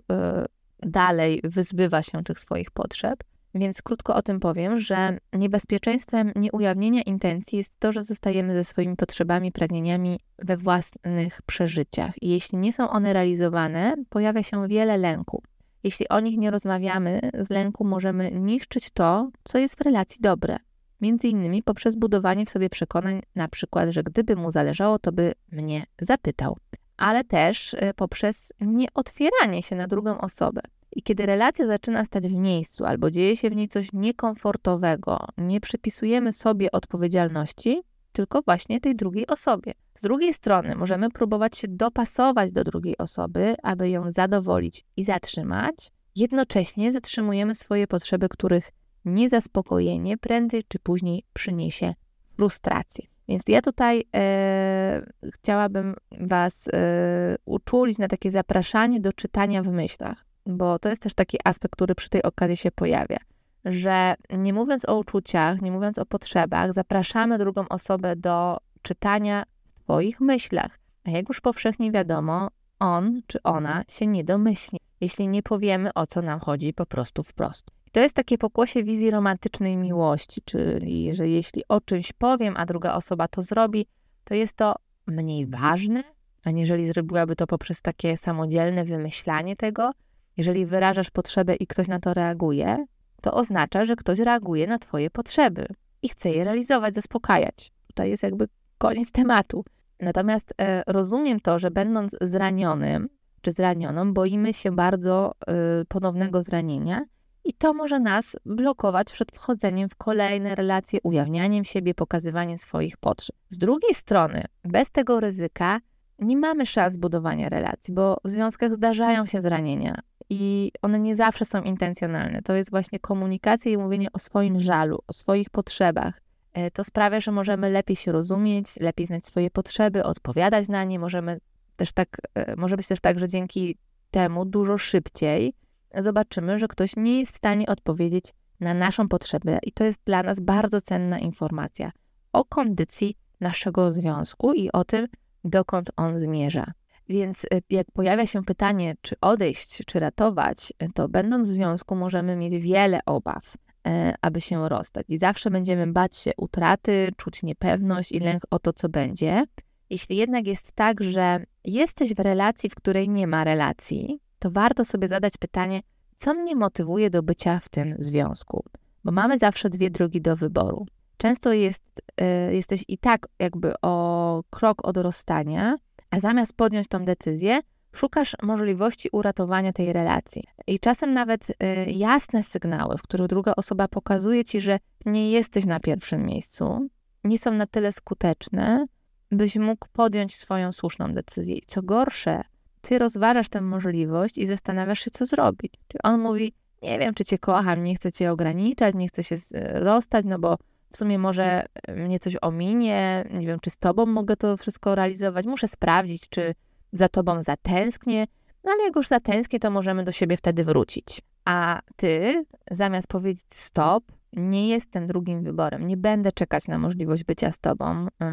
dalej wyzbywa się tych swoich potrzeb. Więc krótko o tym powiem, że niebezpieczeństwem nieujawnienia intencji jest to, że zostajemy ze swoimi potrzebami, pragnieniami we własnych przeżyciach. I jeśli nie są one realizowane, pojawia się wiele lęku. Jeśli o nich nie rozmawiamy, z lęku możemy niszczyć to, co jest w relacji dobre. Między innymi poprzez budowanie w sobie przekonań, na przykład, że gdyby mu zależało, to by mnie zapytał, ale też e, poprzez nieotwieranie się na drugą osobę. I kiedy relacja zaczyna stać w miejscu albo dzieje się w niej coś niekomfortowego, nie przypisujemy sobie odpowiedzialności, tylko właśnie tej drugiej osobie. Z drugiej strony możemy próbować się dopasować do drugiej osoby, aby ją zadowolić i zatrzymać. Jednocześnie zatrzymujemy swoje potrzeby, których niezaspokojenie prędzej czy później przyniesie frustrację. Więc ja tutaj e, chciałabym Was e, uczulić na takie zapraszanie do czytania w myślach, bo to jest też taki aspekt, który przy tej okazji się pojawia, że nie mówiąc o uczuciach, nie mówiąc o potrzebach, zapraszamy drugą osobę do czytania w Twoich myślach. A jak już powszechnie wiadomo, on czy ona się nie domyśli, jeśli nie powiemy o co nam chodzi po prostu wprost. To jest takie pokłosie wizji romantycznej miłości, czyli że jeśli o czymś powiem, a druga osoba to zrobi, to jest to mniej ważne, aniżeli zrobiłaby to poprzez takie samodzielne wymyślanie tego. Jeżeli wyrażasz potrzebę i ktoś na to reaguje, to oznacza, że ktoś reaguje na Twoje potrzeby i chce je realizować, zaspokajać. Tutaj jest jakby koniec tematu. Natomiast e, rozumiem to, że będąc zranionym czy zranioną, boimy się bardzo e, ponownego zranienia i to może nas blokować przed wchodzeniem w kolejne relacje, ujawnianiem siebie, pokazywaniem swoich potrzeb. Z drugiej strony, bez tego ryzyka nie mamy szans budowania relacji, bo w związkach zdarzają się zranienia i one nie zawsze są intencjonalne. To jest właśnie komunikacja i mówienie o swoim żalu, o swoich potrzebach. E, to sprawia, że możemy lepiej się rozumieć, lepiej znać swoje potrzeby, odpowiadać na nie. Możemy też tak, e, może być też tak, że dzięki temu dużo szybciej zobaczymy, że ktoś nie jest w stanie odpowiedzieć na naszą potrzebę, i to jest dla nas bardzo cenna informacja o kondycji naszego związku i o tym, dokąd on zmierza. Więc y, jak pojawia się pytanie, czy odejść, czy ratować, to będąc w związku możemy mieć wiele obaw, e, aby się rozstać. I zawsze będziemy bać się utraty, czuć niepewność i lęk o to, co będzie. Jeśli jednak jest tak, że jesteś w relacji, w której nie ma relacji, to warto sobie zadać pytanie, co mnie motywuje do bycia w tym związku? Bo mamy zawsze dwie drogi do wyboru. Często jest, jesteś i tak jakby o krok od rozstania, a zamiast podjąć tą decyzję, szukasz możliwości uratowania tej relacji. I czasem nawet y, jasne sygnały, w których druga osoba pokazuje ci, że nie jesteś na pierwszym miejscu, nie są na tyle skuteczne, byś mógł podjąć swoją słuszną decyzję. I co gorsze, ty rozważasz tę możliwość i zastanawiasz się, co zrobić. Czyli on mówi, nie wiem, czy cię kocham, nie chcę cię ograniczać, nie chcę się rozstać, no bo w sumie może mnie coś ominie, nie wiem, czy z tobą mogę to wszystko realizować, muszę sprawdzić, czy za tobą zatęsknię, no ale jak już zatęsknię, to możemy do siebie wtedy wrócić. A ty, zamiast powiedzieć stop, nie jestem drugim wyborem, nie będę czekać na możliwość bycia z tobą, yy,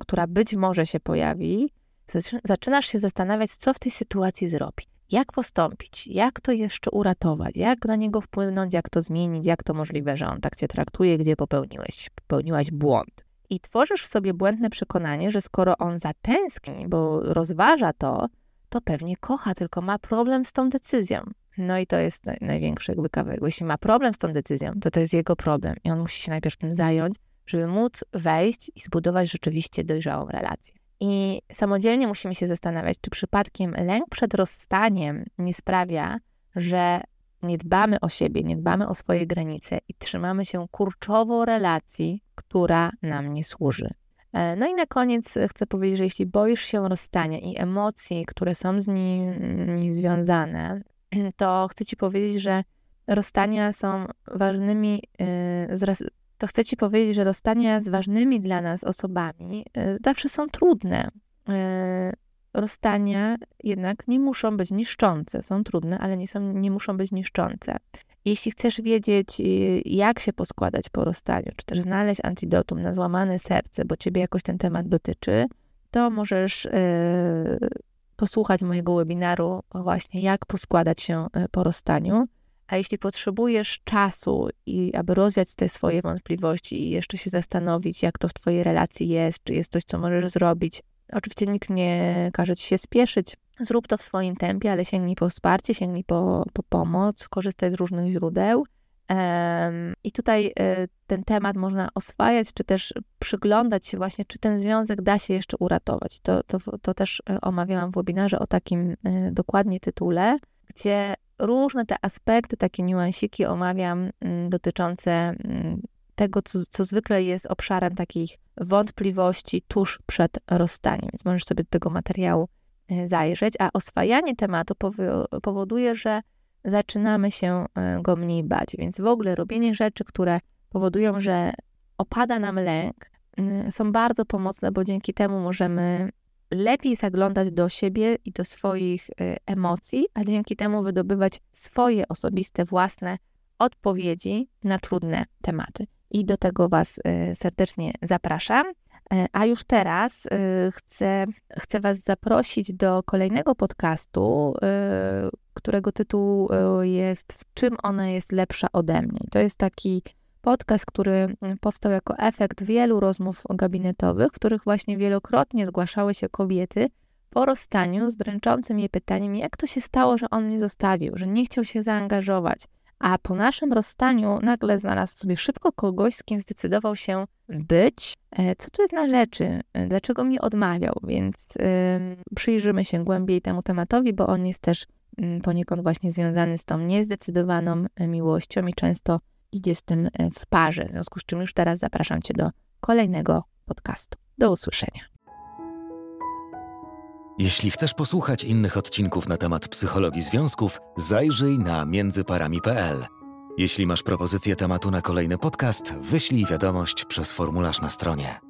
która być może się pojawi, zaczynasz się zastanawiać, co w tej sytuacji zrobić. Jak postąpić, jak to jeszcze uratować, jak na niego wpłynąć, jak to zmienić, jak to możliwe, że on tak cię traktuje, gdzie popełniłeś, popełniłaś błąd. I tworzysz w sobie błędne przekonanie, że skoro on zatęskni, bo rozważa to, to pewnie kocha, tylko ma problem z tą decyzją. No i to jest największy jakby kawałek. Jeśli ma problem z tą decyzją, to to jest jego problem i on musi się najpierw tym zająć, żeby móc wejść i zbudować rzeczywiście dojrzałą relację. I samodzielnie musimy się zastanawiać, czy przypadkiem lęk przed rozstaniem nie sprawia, że nie dbamy o siebie, nie dbamy o swoje granice i trzymamy się kurczowo relacji, która nam nie służy. E, no i na koniec chcę powiedzieć, że jeśli boisz się rozstania i emocji, które są z nimi związane, to chcę Ci powiedzieć, że rozstania są ważnymi, y, to chcę Ci powiedzieć, że rozstania z ważnymi dla nas osobami e, zawsze są trudne. E, rozstania jednak nie muszą być niszczące. Są trudne, ale nie, są, nie muszą być niszczące. Jeśli chcesz wiedzieć, y, jak się poskładać po rozstaniu, czy też znaleźć antidotum na złamane serce, bo Ciebie jakoś ten temat dotyczy, to możesz posłuchać mojego webinaru właśnie jak poskładać się po rozstaniu. A jeśli potrzebujesz czasu, i aby rozwiać te swoje wątpliwości i jeszcze się zastanowić, jak to w Twojej relacji jest, czy jest coś, co możesz zrobić, oczywiście nikt nie każe Ci się spieszyć. Zrób to w swoim tempie, ale sięgnij po wsparcie, sięgnij po, po pomoc, korzystaj z różnych źródeł. I tutaj e, ten temat można oswajać, czy też przyglądać się właśnie, czy ten związek da się jeszcze uratować. To, to, to też e, omawiałam w webinarze o takim e, dokładnie tytule, gdzie różne te aspekty, takie niuansiki omawiam mm, dotyczące mm, tego, co, co zwykle jest obszarem takich wątpliwości tuż przed rozstaniem. Więc możesz sobie do tego materiału e, zajrzeć, a oswajanie tematu powoduje, że zaczynamy się e, go mniej bać. Więc w ogóle robienie rzeczy, które powodują, że opada nam lęk, są bardzo pomocne, bo dzięki temu możemy lepiej zaglądać do siebie i do swoich y, emocji, a dzięki temu wydobywać swoje osobiste, własne odpowiedzi na trudne tematy. I do tego Was y, serdecznie zapraszam. E, a już teraz y, chcę, chcę Was zaprosić do kolejnego podcastu, którego tytuł jest Czym ona jest lepsza ode mnie. To jest taki podcast, który mm, powstał jako efekt wielu rozmów gabinetowych, w których właśnie wielokrotnie zgłaszały się kobiety po rozstaniu z dręczącym je pytaniem, jak to się stało, że on mnie zostawił, że nie chciał się zaangażować. A po naszym rozstaniu nagle znalazł sobie szybko kogoś, z kim zdecydował się być. E, co tu jest na rzeczy? E, dlaczego mi odmawiał? Więc yy, przyjrzymy się głębiej temu tematowi, bo on jest też yy, poniekąd właśnie związany z tą niezdecydowaną miłością i często idzie z tym e, w parze. W związku z czym już teraz zapraszam Cię do kolejnego podcastu. Do usłyszenia. Jeśli chcesz posłuchać innych odcinków na temat psychologii związków, zajrzyj na międzyparami.pl. Jeśli masz propozycję tematu na kolejny podcast, wyślij wiadomość przez formularz na stronie.